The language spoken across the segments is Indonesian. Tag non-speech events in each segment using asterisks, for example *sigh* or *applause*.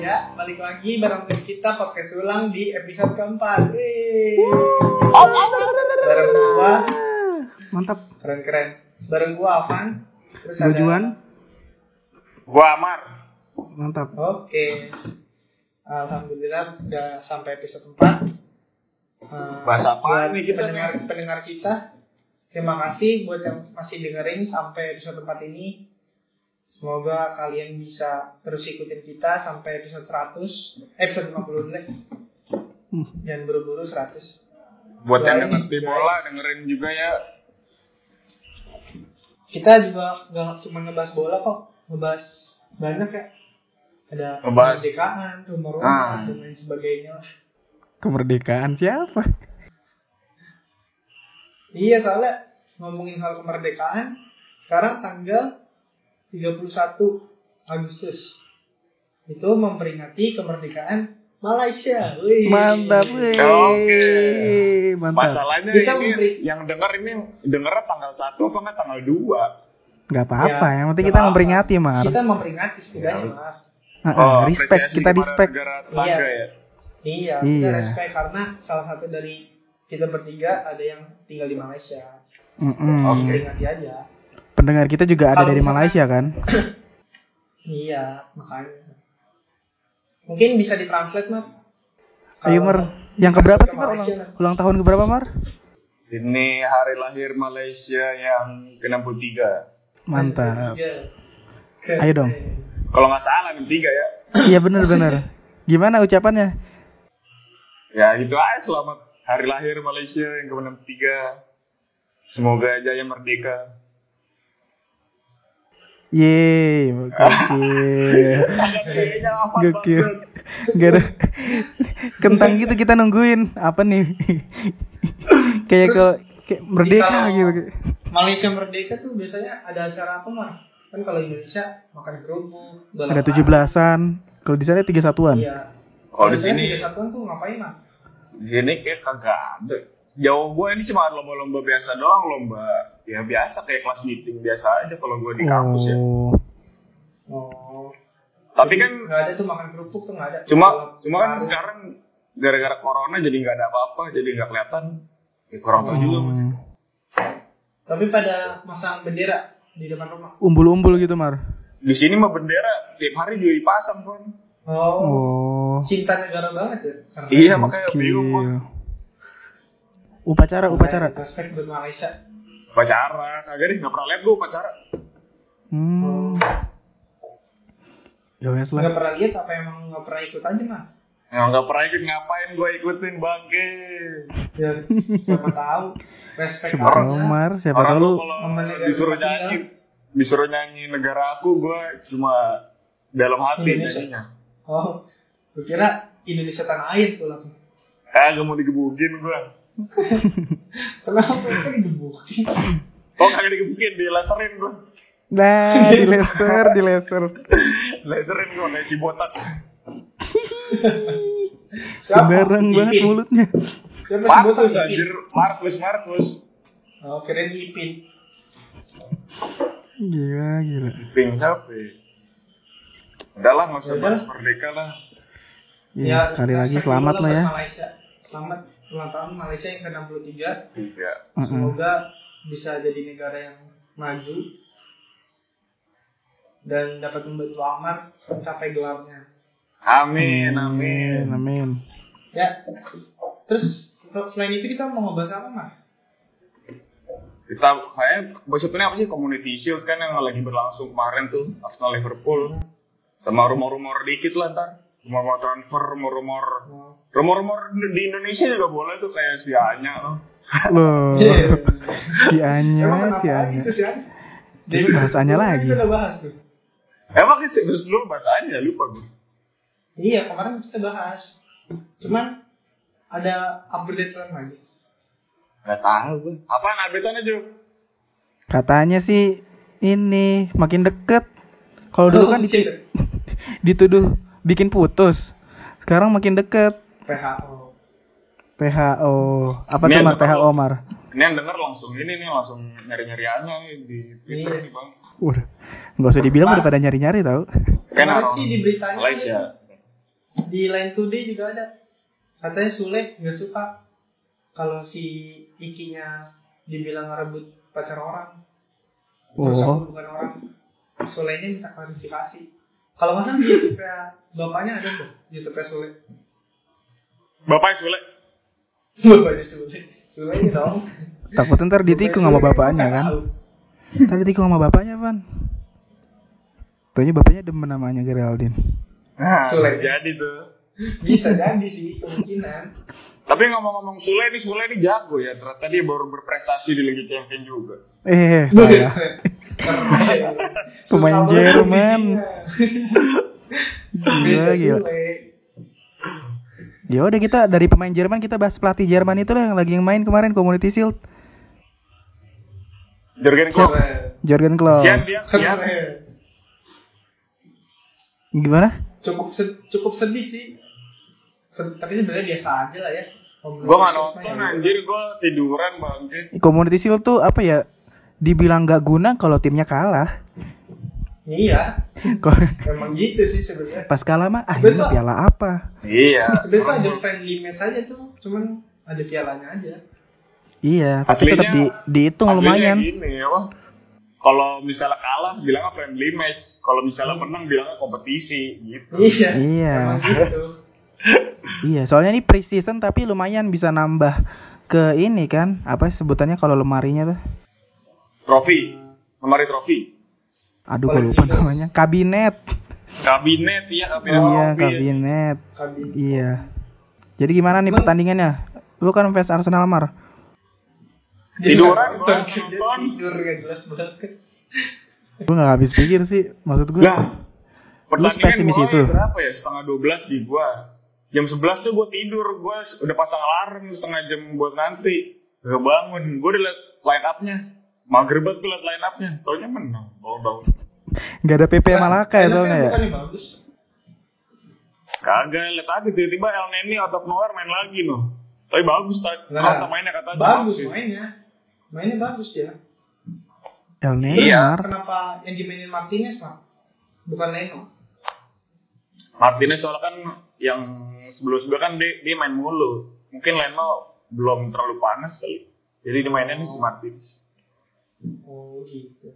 Ya, balik lagi bareng kita podcast ulang di episode keempat. Bareng gua, Mantap. keren-keren. Bareng gua Avan. Terus Gua Juan. Gua Amar. Mantap. Oke. Alhamdulillah udah sampai episode 4. Eh, Bahas apa nih kita pendengar, pendengar kita. Terima kasih buat yang masih dengerin sampai episode 4 ini. Semoga kalian bisa terus ikutin kita sampai episode 100, eh, episode 50 dulu deh. Hmm. Jangan buru-buru 100. Buat yang ngerti bola dengerin juga ya. Kita juga nggak cuma ngebahas bola kok, ngebahas banyak ya. Ada Ngebahas. kemerdekaan, rumah-rumah, Ah. dan lain sebagainya. Kemerdekaan siapa? Iya soalnya ngomongin hal kemerdekaan, sekarang tanggal 31 Agustus itu memperingati kemerdekaan Malaysia. Wih. Mantap, weh. Oke. Mantap. Masalahnya Kita ini memberi- yang denger ini dengernya tanggal 1 apa enggak tanggal 2? Gak apa-apa, Ya, yang penting kita apa-apa. memperingati, Mar. Kita memperingati setidaknya, Ya. Mas. Heeh, respect, kita respect. Iya. ya. Iya, kita Iya. respect karena salah satu dari kita bertiga ada yang tinggal di Malaysia. Mm-mm. Oke. Peringati aja. Pendengar kita juga ada Kalau dari misalkan- Malaysia kan? *clears throat* Iya, makanya. Mungkin bisa ditranslate, Mas. Ayo, Mar. Yang keberapa sih, Mar? Ulang, ulang tahun keberapa, Mar? Ini hari lahir Malaysia yang ke-63. Mantap. Ke- Ayo dong. Kalau nggak salah 63 ya. *clears throat* Iya bener-bener. Gimana ucapannya? Ya gitu aja selamat hari lahir Malaysia yang ke-63. Semoga jaya merdeka. Yeay, gokil. Gokil. Gak ada kentang gitu kita nungguin apa nih? kayak ke kayak merdeka kalau- gitu. Malaysia merdeka tuh biasanya ada acara apa, Mar? Kan kalau Indonesia makan kerupuk, Ada tujuh belasan. Kalau di sana tiga satuan. Iya. Kalau di sini Liga Satuan tuh ngapain, Mar? di sini kayak kagak ada. Sejauh gue ini cuma lomba-lomba biasa doang, lomba ya biasa kayak kelas meeting biasa aja kalau gue di kampus ya. Oh, Oh. Tapi kan nggak ada tuh makan kerupuk tuh nggak ada. cuma Kalau cuma kan sekarang gara-gara corona jadi nggak ada apa-apa, jadi nggak kelihatan. Ya kurang tahu juga. Mas. Hmm. Tapi pada masang bendera di depan rumah. umbul-umbul gitu mar. Di sini mah bendera tiap hari juga dipasang kan. Oh. Oh, Cinta negara banget ya. Karena Iya makanya bingung. Upacara, upacara. Respect buat Malaysia. Pacara, kagak deh nggak pernah lihat gue pacara. Hmm. Ya wes Nggak lah. pernah lihat apa emang nggak pernah ikut aja mah. Yang nggak pernah ikut ngapain gue ikutin bangke. Ya, siapa tahu. Respect Siapa tahu mar, siapa Orang tahu lu disuruh nyanyi, disuruh nyanyi negara aku gue cuma dalam hati Indonesia. nyanyinya. Oh, gue kira Indonesia tanah air tuh langsung. Eh gak mau digebukin gue. *laughs* Kenapa kan digebukin? Oh kagak digebukin, dilaserin gue. Nah, di laser, di laser. Laserin gue kayak si botak. *laughs* Sembarang banget Ipin. mulutnya. Siapa Markus Ipin? anjir, Markus, Markus. Oh, kirain Ipin. Gila, gila. Ping siapa ya? Udah lah, nggak usah bahas merdeka lah. Ya, sekali lagi selamat lah ya. Malaysia. Selamat ulang tahun Malaysia yang ke-63. Iya. Semoga bisa jadi negara yang maju dan dapat membantu Amar mencapai gelarnya. Amin, amin. Amin. Ya. Terus selain itu kita mau ngebahas apa, Mar? Kita kayak maksudnya apa sih community shield kan yang lagi berlangsung kemarin tuh Arsenal Liverpool sama rumor-rumor dikit lah ntar rumor-rumor transfer rumor-rumor Oh. rumor-rumor di Indonesia juga boleh tuh kayak si Anya loh Loh, Iya. si Anya, si Anya. gitu sih, An? Jadi bahas Anya lagi. Kita bahas tuh. emang itu terus lu bahasa Anya lupa gue Iya, kemarin kita bahas. Cuman ada update lagi. nggak tahu gue apaan updateannya Jo Katanya sih ini makin deket. Kalau dulu Oh, kan ditu- dituduh *laughs* bikin putus. Sekarang makin deket. PHO. PHO. Apa Ini tuh Mar PHO. Mar? ini yang denger langsung ini nih langsung nyari-nyari Anya nih di Twitter Iya. nih bang Udah. Nggak usah dibilang udah pada nyari-nyari tau. kan Kemarin orang sih di beritanya Malaysia di line today juga ada katanya Sule nggak suka kalau si Ikinya dibilang ngerebut pacar orang terus Oh. aku bukan orang Sule nya minta klarifikasi kalau nggak salah *laughs* di YouTube bapaknya ada tuh YouTube Sule Bapak Sule. bapaknya Sule Sule nya dong Takut ntar ditikung sama bapaknya kan. Ntar ditikung sama bapaknya, Van. Taunya bapaknya demen namanya Geraldine. Nah, Sule. jadi tuh. bisa jadi sih kemungkinan Tapi ngomong-ngomong Sule ini Sule ini jago ya. Ternyata dia baru berprestasi di Liga Champions juga. Eh, saya. *laughs* Pemain Jerman. bikinnya. Gila, gila. Ya udah kita dari pemain Jerman kita bahas pelatih Jerman itu lah yang lagi yang main kemarin Community Shield. Jurgen Klopp. Jurgen Klopp. Dia, sian. Keren. Gimana? cukup sed- cukup sedih sih Sed- tapi sebenarnya biasa aja lah ya Gue gak nonton anjir, gue tiduran bangke. Community Shield tuh apa ya? Dibilang gak guna kalau timnya kalah. iya Kok memang gitu sih sebenarnya pas kalah mah ah ini piala apa? Iya. sebenarnya ada friendly match aja tuh cuman ada pialanya aja Iya, tapi tetap di dihitung lumayan. gini apa? Kalau misalnya kalah bilangnya friendly match, kalau misalnya menang bilangnya kompetisi gitu. iya Iya. *laughs* gitu Iya, soalnya ini pre-season tapi lumayan bisa nambah ke ini kan, apa sebutannya kalau lemarinya tuh? Trofi, lemari trofi, Aduh, gue lupa namanya. Kabinet. kabinet ya kabinet Iya, trofi. kabinet. Kabin. Iya. Jadi gimana nih pertandingannya? Lu kan fans Arsenal Mar. Tiduran, nonton tidur gak jelas banget Gue gak habis pikir sih, maksud gue. Nah, pertandingan pesimis mulai itu? berapa ya? Setengah 12 di gua. Jam 11 tuh gua tidur, gua udah pasang alarm setengah jam buat nanti. Gak bangun, gua udah liat line up-nya. Maghrib banget gua liat line up-nya. Taunya menang, bangun. Gak ada PP Malaka ya soalnya ya. Kagak, liat aja tiba-tiba El Neni out of nowhere main lagi noh. Tapi bagus tadi. Nah, Kata mainnya kata bagus mainnya mainnya bagus dia El Terus Neymar. kenapa yang dimainin Martinez pak bukan Leno Martinez soalnya kan yang sebelum-sebelumnya kan dia, dia main mulu. Mungkin Leno belum terlalu panas kali. Jadi dia mainnya nih si Martinez. Oh gitu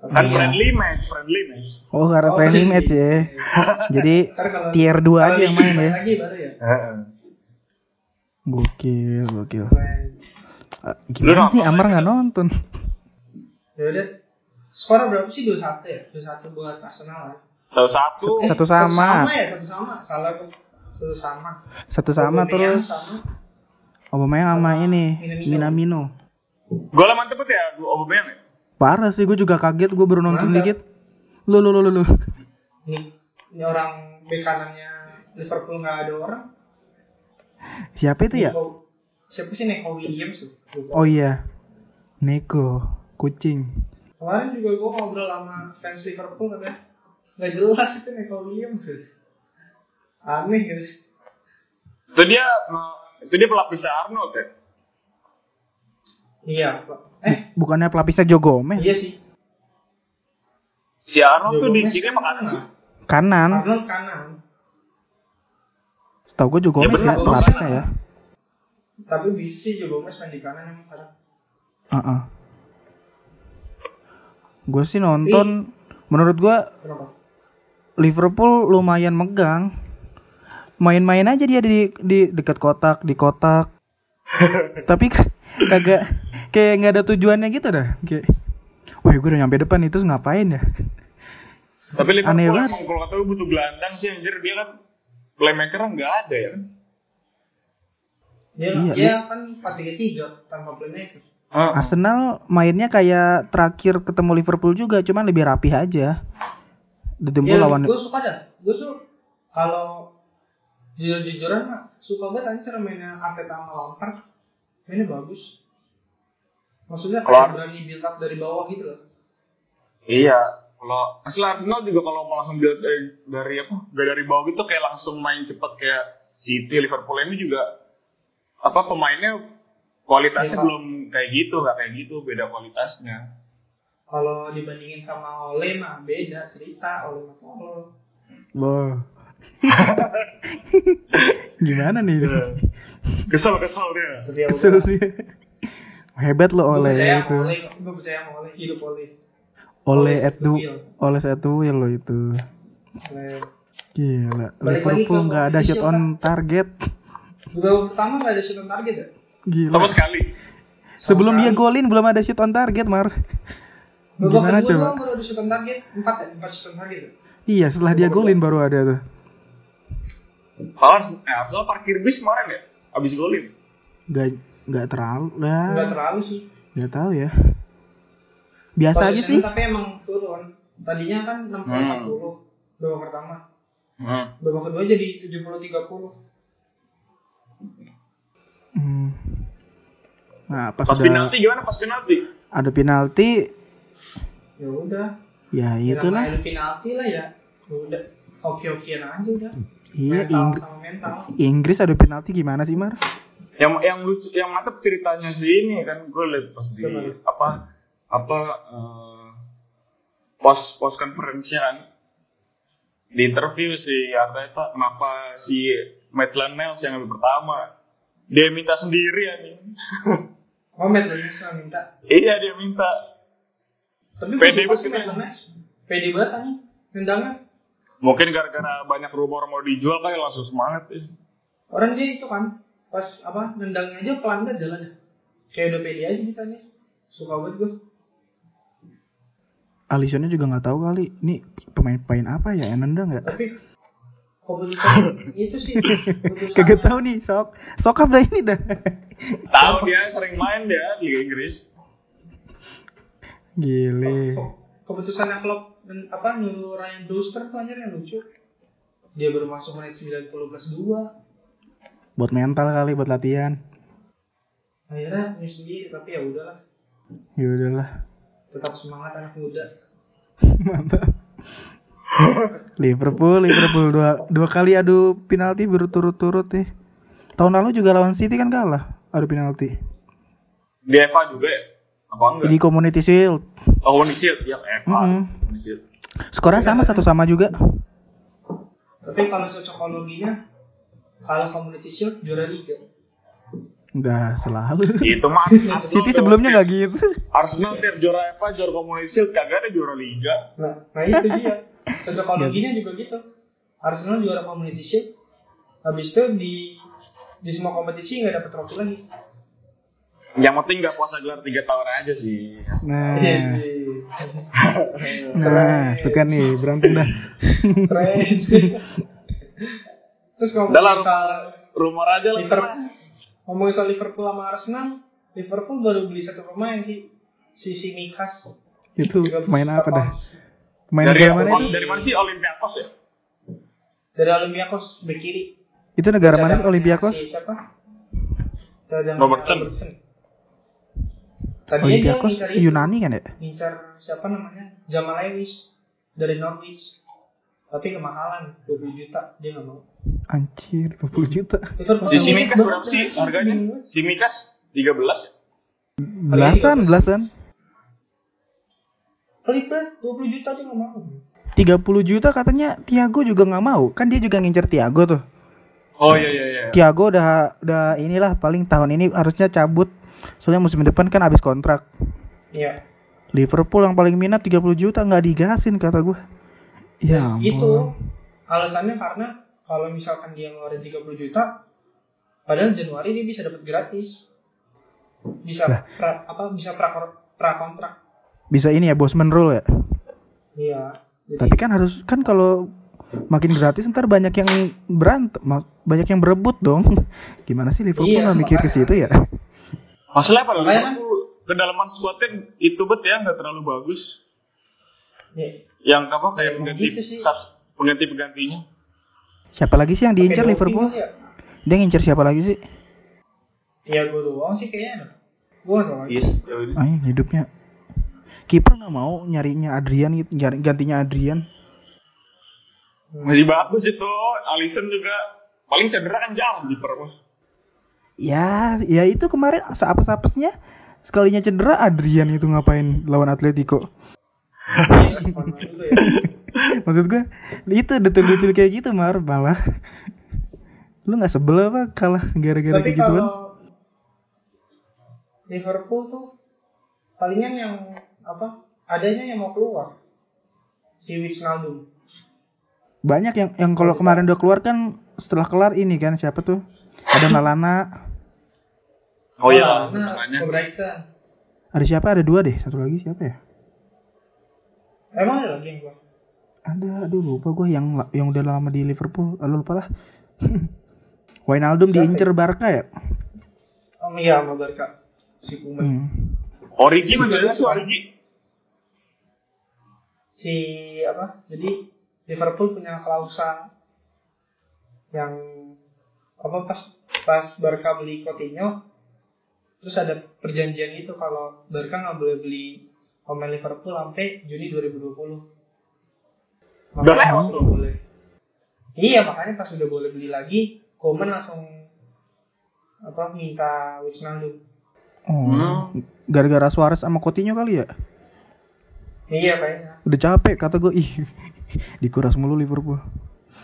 Kan Iya. friendly match, friendly match. Oh, karena Oh, friendly match ya. *laughs* Jadi tier 2 kalau aja yang main ya. lagi baru ya Gokil, gokil. Ah, Gimana nih Amar aja. nggak nonton? ya udah skor berapa sih 21 ya 21 buat Arsenal ya Satu satu. Satu sama. sama ya satu sama salah tuh satu sama Satu sama terus. Aubameyang sama Sama ini Minamino. Minamino. Gol mantep banget ya, gua Aubameyang ya. Parah sih, gue juga kaget. Gue baru nonton dikit. Lu, lu, lu, lu, lu. ini, ini orang bek kanannya Liverpool nggak ada orang Siapa itu ya? Nico- siapa sih Neko Williams tuh Lupa. Oh iya, Neko, kucing. Kemarin juga gue ngobrol sama fans Liverpool katanya nggak jelas itu Neko Williams tuh. Aneh gitu. Itu dia, eh, itu dia pelapisnya Arnold ya. Iya. Eh, Bukannya pelapisnya Joe Gomez? iya sih. Si Arnold Joe tuh di kiri kan apa kanan sih? kanan. Arnold kanan. Setahu gue Joe Ya Gomez bener, ya, pelapisnya kanan. ya. Tapi bisa Joe Gomez main di kanan emang sekarang. Heeh. Gue sih nonton, menurut gue? Liverpool lumayan megang. Main-main aja dia di di dekat kotak, di kotak. Tapi kagak kayak nggak ada tujuannya gitu dah. Kayak Wah, gue udah nyampe depan itu terus ngapain ya? Tapi Liverpool Aneh banget. kalau kata gue butuh gelandang sih anjir dia kan playmaker nggak ada ya. Dia, Iya, dia kan 4-3-3 tanpa playmaker. Heeh. Arsenal mainnya kayak terakhir ketemu Liverpool juga, cuman lebih rapih aja. Ditempel Iya, lawan gue suka dah. Gue tuh kalau jujur-jujuran mah suka banget aja cara mainnya Arteta sama Lampard. Mainnya bagus. Maksudnya Kalau- berani build up dari bawah gitu loh. Iya, kalau asli Arsenal juga kalau mau langsung build dari, dari apa? Gak dari bawah gitu kayak langsung main cepet kayak City, Liverpool ini juga apa pemainnya kualitasnya Iya. belum kayak gitu, nggak kayak gitu, beda kualitasnya. Kalau dibandingin sama Ole mah beda cerita Ole mah tolol. Wah, *laughs* Gimana nih? Kesel kesel dia. Kesel dia. Hebat lo oleh itu. gue percaya sama Ole, hidup Ole. Oleh oleh at the wheel lo itu. Gila. Liverpool nggak ada shot on target. Babak pertama gak ada shoot on target ya? Gila. Sama sekali. Sebelum dia golin belum ada shoot on target, Mar. Babak Gimana coba? baru ada shoot on target, empat ya? Empat shoot on target ya? Iya, setelah dia golin baru ada tuh. Malah eh, Arsenal parkir bis kemarin ya. Abis golin. Gak nggak terlalu. Enggak Nah, terlalu sih. nggak tahu ya. Biasa aja sih. Tapi emang turun. Tadinya kan 60 Hmm. 40 babak pertama. Hmm. Babak kedua jadi 70 30. Hmm. Nah, pas, Pas udah penalti gimana pas penalti? ada penalti, Ya udah. ya Ya itulah. namanya penalti lah ya. Ya Udah. Oke-okean aja udah. Iya, mental mental. Inggris ada penalti gimana sih, Mar? Yang yang lucu yang mantep ceritanya si ini kan gue liat pas di apa apa eh, pos pos konferensi kan di interview si Arteta kenapa si Maitland Niles yang ambil pertama dia minta sendiri ya nih *laughs* Oh, Matt Lennes lah minta. iya dia minta Tapi Pede banget sih. Pede banget aja. Nendangnya. Mungkin gara-gara banyak rumor mau dijual kayak langsung semangat ya. Orang dia itu kan pas apa nendangnya aja pelan banget jalannya. Kayak udah pede aja kita nih. Suka banget gue. Alisonnya juga nggak tahu kali. Ini pemain-pemain apa ya yang nendang ya? Tapi keputusan *laughs* itu sih Kagak tahu nih, sok. Sokap dah ini dah. tahu dia sering main dia di Inggris Gile. ke- keputusannya klub apa nyuruh Ryan Brewster tuh anjir yang lucu. Dia baru masuk menit 90 plus 2. Buat mental kali, buat latihan. Akhirnya sendiri tapi ya udahlah. Ya udahlah. Tetap semangat anak muda. Mantap. *laughs* Liverpool, Liverpool dua, dua kali adu penalti berturut-turut nih. Tahun lalu juga lawan City kan kalah adu penalti. di Eva juga ya apa enggak Di Community Shield. oh Community Shield ya Mm-mm. Community Shield. Skornya sama satu sama juga. Tapi kalau cocokologinya kalau Community Shield juara liga. Enggak selalu. itu mah *laughs* City sebelumnya nggak gitu. Arsenal tiap juara Eva juara Community Shield kagak ada juara Liga Nah, nah itu dia. Cocokologinya juga gitu. Arsenal juara Community Shield. Habis itu di di semua kompetisi nggak dapet trofi lagi. Yang penting nggak puasa gelar tiga tahun aja sih Nah, Iya. nah suka nih berantem dah. Keren. Terus kalau udah lah misal rumor aja lah Liverpool, ngomongin soal Liverpool sama Arsenal, Liverpool baru beli satu pemain sih, si Simikas. Itu main apa dah? Main dari mana itu? dari mana sih Olympiakos ya Dari Olympiakos bek kiri. Itu negara mana sih Olympiakos? Si siapa? Robertson. Tadinya Olympiakos dia ngincar itu, Yunani kan ya? Ngincar siapa namanya? Jamal Lewis dari Norwich. Tapi kemahalan 20 juta dia nggak mau. Anjir, 20 juta. Si Simikas berapa sih harganya Simikas 13 ya Belasan, belasan. Pelit banget, 20 juta dia nggak mau. 30 juta katanya Tiago juga nggak mau. Kan dia juga ngincer Tiago tuh. oh iya iya iya Tiago udah udah inilah paling tahun ini harusnya cabut. Soalnya musim depan kan habis kontrak. Iya. Liverpool yang paling minat 30 juta nggak digasin kata gue. Ya itu alasannya karena kalau misalkan dia ngeluarin 30 juta padahal Januari dia bisa dapat gratis bisa pra, apa bisa pra, pra kontrak Bisa ini ya Bosman rule ya. iya jadi Tapi kan harus kan kalau makin gratis ntar banyak yang berantem, ma- banyak yang berebut dong. *laughs* Gimana sih Liverpool Iya, nggak mikir ke situ ya? Makanya kan- Liverpool kedalaman squadnya itu bet ya nggak terlalu bagus ya, yang apa kayak pengganti gitu sih. sub- pengganti penggantinya Siapa lagi sih yang diincar pakai Liverpool? ya Dia ngincer siapa lagi sih? ya gue doang sih kayaknya gue lagi. yes ya udah. Ah, hidupnya. Kiper nggak mau nyarinya Adrian gitu, nyari gantinya Adrian. masih bagus itu Alisson juga paling cedera kan jauh di permah Ya, ya itu kemarin seapes-apesnya sekalinya cedera Adrian itu ngapain lawan Atletico. *laughs* Maksud gue itu detail-detail kayak gitu mar malah. Lu nggak sebel apa kalah gara-gara kayak gitu kan? kalau Liverpool tuh palingan yang apa? Adanya yang mau keluar. Si Wijnaldum. Banyak yang yang kalau kemarin udah keluar kan setelah kelar ini kan siapa tuh? Ada Lalana, Oh iya, nah, namanya. ke Brighton. ada siapa? Ada dua deh, satu lagi siapa ya? Emang ada lagi yang keluar? Ada, aduh lupa gue yang yang udah lama di Liverpool, lalu lupa lah. *laughs* Wijnaldum diincer Barca ya? Oh iya sama Barca. Si Kuman. Hmm. Origi mana sih Origi? Si apa? Jadi Liverpool punya klausa yang apa pas pas Barca beli Coutinho terus ada perjanjian itu kalau Barca nggak boleh beli pemain Liverpool sampai Juni 2020 Udah lewat pas tuh. boleh iya makanya pas udah boleh beli lagi Koeman langsung apa minta Wijnaldum Oh. Hmm. Gara-gara Suarez sama Coutinho kali ya? iya kayaknya Udah capek kata gue, ih *laughs* dikuras mulu Liverpool.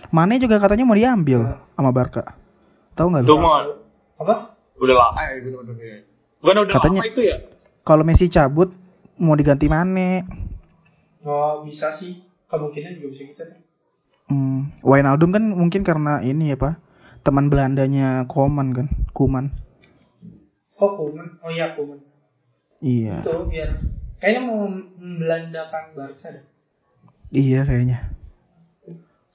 Mane juga katanya mau diambil sama Barca. Tahu nggak Itu lu? mah apa udah lama ya gitu udah kayak. Bukan udah Katanya- lama itu ya? Kalau Messi cabut mau diganti Mane. oh bisa sih kemungkinan juga bisa gitu Hmm, Wijnaldum kan mungkin karena ini ya pak teman Belandanya Koman kan, Kuman. kok Koeman oh iya Koeman Iya, itu biar kayaknya mau membelandakan Barca deh iya kayaknya.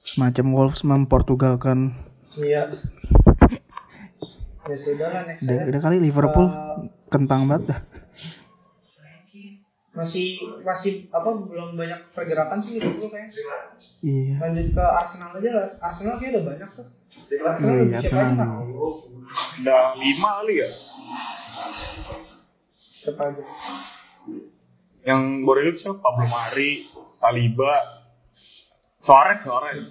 Semacam Wolves memportugalkan. iya ya sudah lah next Udah, kali Liverpool Eh, kentang banget dah. masih masih apa belum banyak pergerakan sih Liverpool kayaknya Iya. lanjut ke Arsenal aja lah Arsenal kayaknya udah banyak tuh Arsenal Iya, Arsenal. Udah lima kali ya? siapa aja Yang itu siapa? Pablo Mari, Saliba, Suarez, Suarez,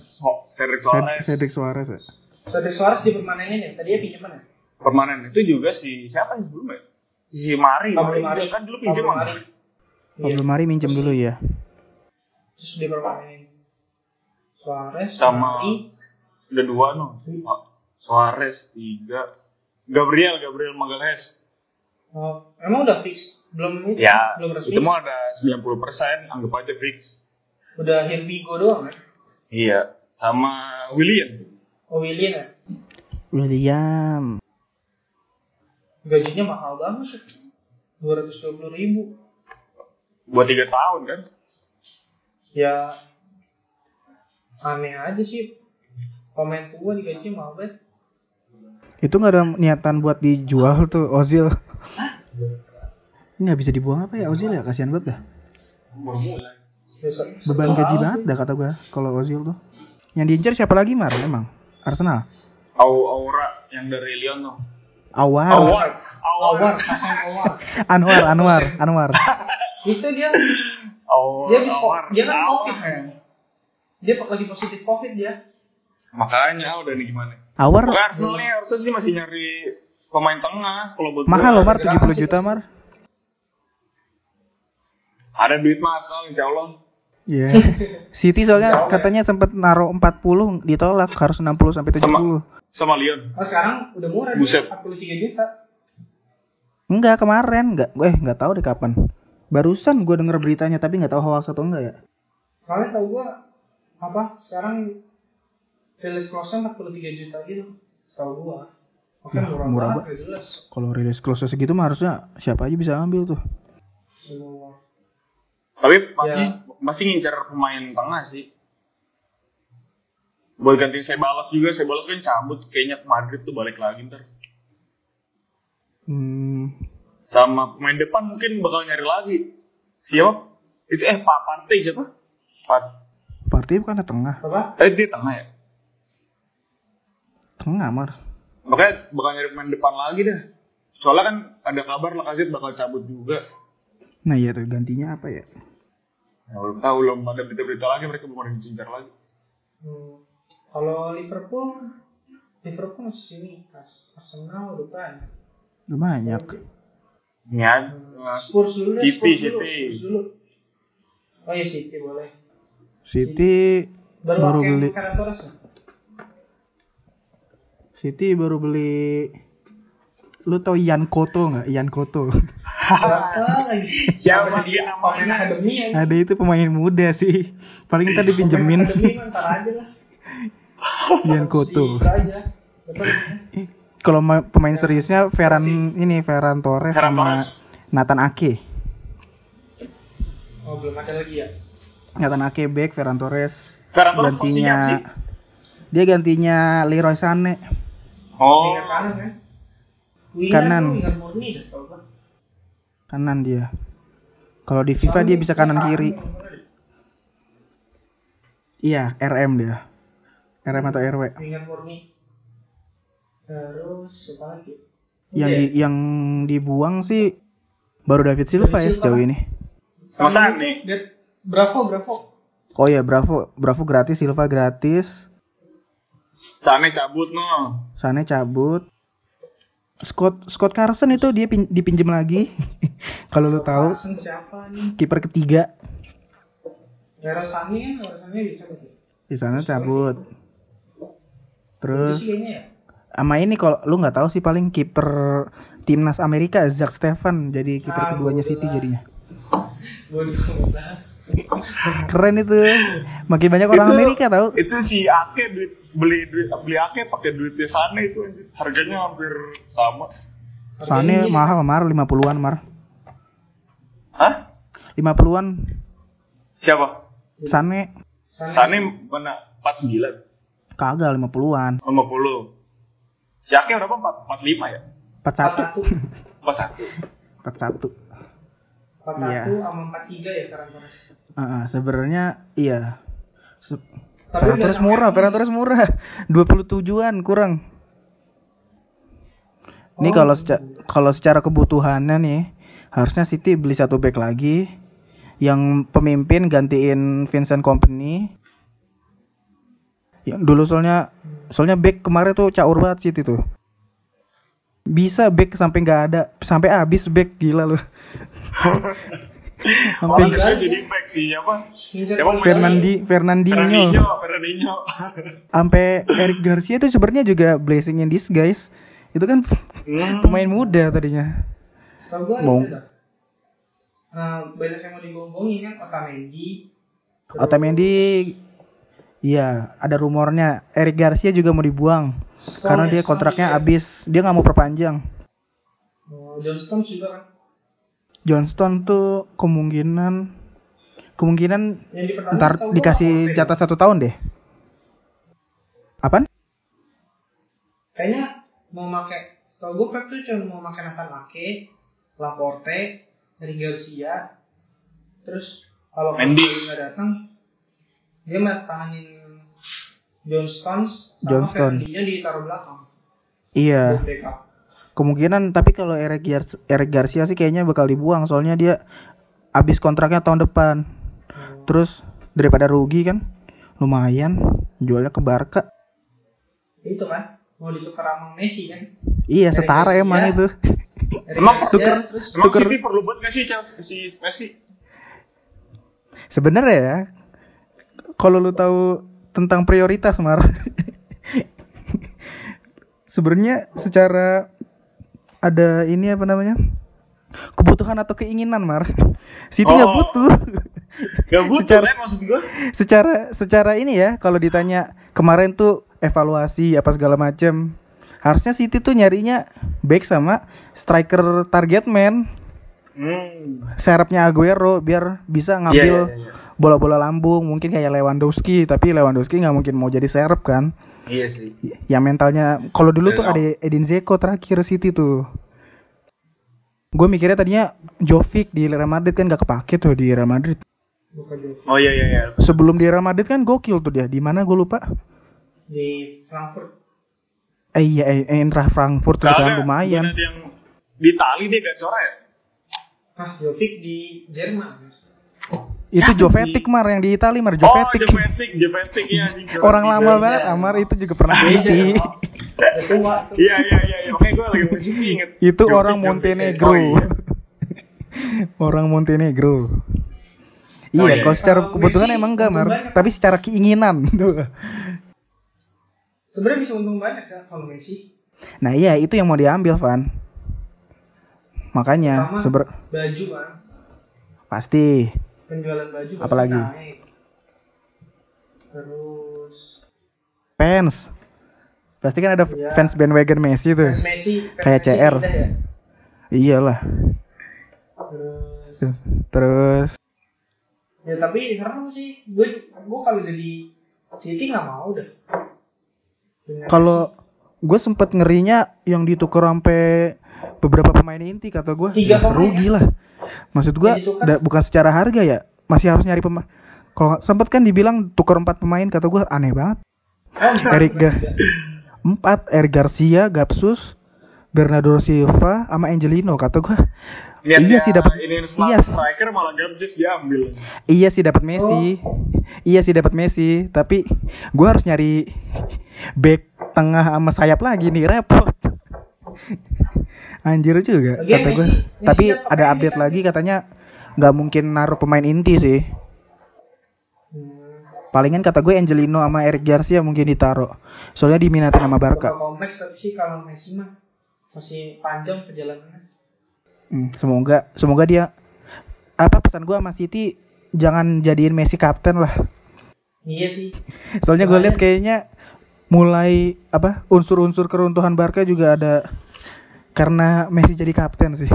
Cedric Suarez. Ced- Cedric Suarez ya. Cedric Suarez dipermanenin ya tadinya pinjaman ya Permanen. Itu juga si siapa yang sebelumnya? Si Mari, Pablo Mari, Mari. kan dulu pinjam Pablo Mari. Iya. Pablo Mari minjem dulu ya. terus dipermanenin Suarez Sama- Mari. Udah dua no. Suarez tiga, Gabriel, Gabriel Magalhaes. oh emang udah fix? Belum itu Ya, belum resmi? itu mah ada 90% anggap aja fix. udah Hirvigo doang kan? Iya, sama William. oh Willian ya? William. Gajinya mahal banget dua ratus dua puluh ribu Buat tiga tahun kan? ya aneh aja sih pemain tua digaji mahal banget Itu nggak ada niatan buat dijual tuh Ozil. Nggak bisa dibuang apa ya Ozil ya kasihan banget dah. Beban gaji banget dah kata gua kalau Ozil tuh. Yang diincar siapa lagi Mar emang? Arsenal. Au Aura yang dari Lyon tuh. Awar. Awar. Awar, Hasan Awar. *laughs* Anwar, Anwar, Anwar. itu dia Awar. dia habis Awar. dia kan covid kan dia lagi positif covid dia Makanya udah nih gimana? Awar Arsenal nih harusnya sih masih nyari pemain tengah kalau buat mahal loh. Mar 70 juta Mar. Ada duit mah Arsenal insya Allah. Iya. City soalnya katanya sempat naruh 40 ditolak harus 60 sampai 70. Sama Lyon. oh sekarang udah murah Buset. dia 43 juta Enggak kemarin, enggak. Eh enggak tahu deh kapan. Barusan gue denger beritanya tapi nggak tahu hoax atau enggak ya. soalnya tau gua apa sekarang rilis close-nya 43 juta gitu tau gua Oke, Ya, murah, murah banget, jelas. Kalau rilis close segitu mah harusnya siapa aja bisa ambil tuh. Semua. Tapi pasti Ya. masih ngincar pemain tengah sih. Buat ganti Sebalos juga, Sebalos kan cabut kayaknya ke Madrid tuh balik lagi ntar. Hmm, Sama pemain depan mungkin bakal nyari lagi. Siapa? Itu eh Pak Partey siapa? Pat. Partey bukan tengah. Apa? Eh dia tengah ya. Tengah Mar. Makanya bakal nyari pemain depan lagi dah. Soalnya kan ada kabar Lacazette bakal cabut juga. Nah iya tuh gantinya apa ya? Ya, belum tahu belum ada berita-berita lagi mereka belum ada yang dicincar lagi. Hmm. Kalau Liverpool, Liverpool masih sini. Ars- Arsenal udah banyak. Udah banyak. Ya, Spurs dulu deh, City, Spurs dulu, City. Spurs dulu. Oh iya City boleh. City Baru, baru pakai beli Ferran Torres ya? City baru beli lu tau Ian Koto nggak Ian Koto? *laughs* Siapa dia Pemain akademi ya. ada itu pemain muda sih paling ntar dipinjemin Akademi ntar aja lah. Ian. Betul. *laughs* kalau ma- pemain seriusnya Ferran ini Ferran Torres Ferran sama Torres. Nathan Ake Oh belum ada lagi ya? Nathan Ake back Ferran Torres Ferran Torres gantinya sih. dia gantinya Leroy Sané Oh. Kanan kan? Winger Kanan. kanan dia kalau di FIFA dia bisa kanan kiri iya RM dia RM atau RW Winger murni. Terus apa lagi? yang di yang dibuang sih baru David Silva ya David sejauh ini Masa Sama nih? Bravo, Bravo. oh ya Bravo Bravo gratis Silva gratis Sane cabut no. Sane cabut Scott Scott Carson itu dia pin- dipinjem lagi *laughs* kalau lu tahu Carson siapa nih? kiper ketiga kan, di sana cabut terus ya. sama ini kalau lu nggak tahu sih paling kiper timnas Amerika Zach Stefan jadi kiper Ah, keduanya City jadinya *laughs* keren itu makin banyak orang Itu- Amerika tahu Itu si Ake duit beli duit beli Ake pakai duitnya Sane itu. Harganya hampir sama. Sane mahal mar 50-an mar Hah? 50-an Siapa? Sane Sane. Sane mana 49 kagak 50-an 50. Si Ake berapa? 4, 45 ya? 41 41. 41. 41 Iya. sama 43 ya sekarang Torres. Heeh, sebenarnya iya Se- Tapi Ferran Torres murah. Ferran Torres murah. *laughs* 27-an kurang. Ini Oh. kalau secara kalau secara kebutuhannya nih, harusnya City beli satu back lagi yang pemimpin gantiin Vincent Kompany. Yang dulu soalnya soalnya back kemarin tuh caur banget City tuh. Bisa back sampai nggak ada, sampai habis back gila loh. *laughs* Oh, sampai itu jadi back si apa? Siapa. Fernandi Fernandinho. Fernandinho, *laughs* sampai Eric Garcia itu sebenarnya juga blessing in disguise itu kan Hmm. pemain muda tadinya Tahu Mau. itu. Nah, banyak yang mau digonggongin kan Otamendi. Otamendi iya ada rumornya. Eric Garcia juga mau dibuang Stone karena ya, dia kontraknya juga. habis. Dia nggak mau perpanjang. Oh, John Stones juga kan. Johnston tuh kemungkinan kemungkinan ntar dikasih jatah satu tahun deh. Apaan? Kayaknya mau pakai kalau gue Pep tuh cuma mau pakai Nathan Ake, Laporte, dari Garcia, terus kalau Mendy. Mendy nggak datang, dia mau tahanin John Stones sama Johnston. Ditaruh belakang. iya kemungkinan tapi kalau Eric, Gar- Eric Garcia sih kayaknya bakal dibuang soalnya dia habis kontraknya tahun depan terus daripada rugi kan lumayan jualnya ke Barca Itu kan mau ditukar sama Messi kan. iya Eric setara Garcia. emang itu Emang tuker- terus Emang Tuker- perlu buat nggak sih si Messi? sebenarnya ya kalau lu tahu tentang prioritas mar sebenarnya secara ada ini apa namanya kebutuhan atau keinginan mar Siti nggak Oh. butuh Gak butuh Secara- kan maksud gua. secara secara ini ya kalau ditanya kemarin tuh evaluasi apa segala macem harusnya City tuh nyarinya back sama striker target man Hmm. serapnya Aguero biar bisa ngambil Iya, iya, iya. Bola-bola lambung mungkin kayak Lewandowski tapi Lewandowski nggak mungkin mau jadi serap kan Iya sih. ya mentalnya kalau dulu tuh Iya. ada Edin Zeko terakhir City tuh gue mikirnya tadinya Jovic di Real Madrid kan gak kepake tuh di Real Madrid. Oh iya iya iya. sebelum di Real Madrid kan gokil tuh dia di mana gue lupa di Frankfurt. eh iya eh, Eintracht Frankfurt tuh kan lumayan yang di Itali dia gacor ya? Ah, Jovic di Jerman. Itu Ya, Jovetic mar yang di Italia mar Oh, Jovetic Jovetic, Jovetic ya. di- orang lama di- banget Amar itu juga pernah City. Iya iya iya, iya. makanya gue lagi musik inget. itu Jovic, *laughs* orang. Montenegro Oh, iya. orang Montenegro Oh, iya, iya. kalau secara Kalau kebutuhan Messi, emang enggak, Mar. banyak. Tapi secara keinginan. *laughs* Sebenarnya bisa untung banyak ya kalau Messi. nah, iya itu yang mau diambil, Van. Makanya seber Baju kan, pasti penjualan baju Apalagi? naik. Terus fans. Pasti kan ada Iya. fans bandwagon Messi tuh. fans Messi, fans Kayak Messi CR. ya. Iyalah. Terus Terus ya tapi serem sih. Gue gue kalau jadi City nggak mau. Dengan kalau gue sempet ngerinya yang ditukar sampai beberapa pemain inti kata gue pemain. rugi lah maksud gue da- bukan secara harga ya. Masih harus nyari pemain kalau sempet kan dibilang tukar empat pemain kata gue aneh banget. Oh, enggak, Ga- empat Eric Garcia Gapsus Bernardo Silva sama Angelino kata gue Niatnya Iya sih, dapat- iya. striker malah Gabjes diambil. iya sih dapat Messi. Iya sih dapat Messi. Tapi gue harus nyari back tengah sama sayap lagi nih repot anjir juga. Lagian kata gue tapi ada update lagi katanya nggak mungkin naruh pemain inti sih. Hmm, palingan kata gue Angelino sama Eric Garcia mungkin ditaruh. Soalnya diminatin sama bakal Barca kompleks tapi sih kalau Messi mah masih panjang perjalanannya. Hmm, semoga semoga dia apa pesan gue sama City jangan jadiin Messi kapten lah. Iya sih. Soalnya gue lihat kayaknya mulai apa unsur-unsur keruntuhan Barca juga ada karena Messi jadi kapten sih.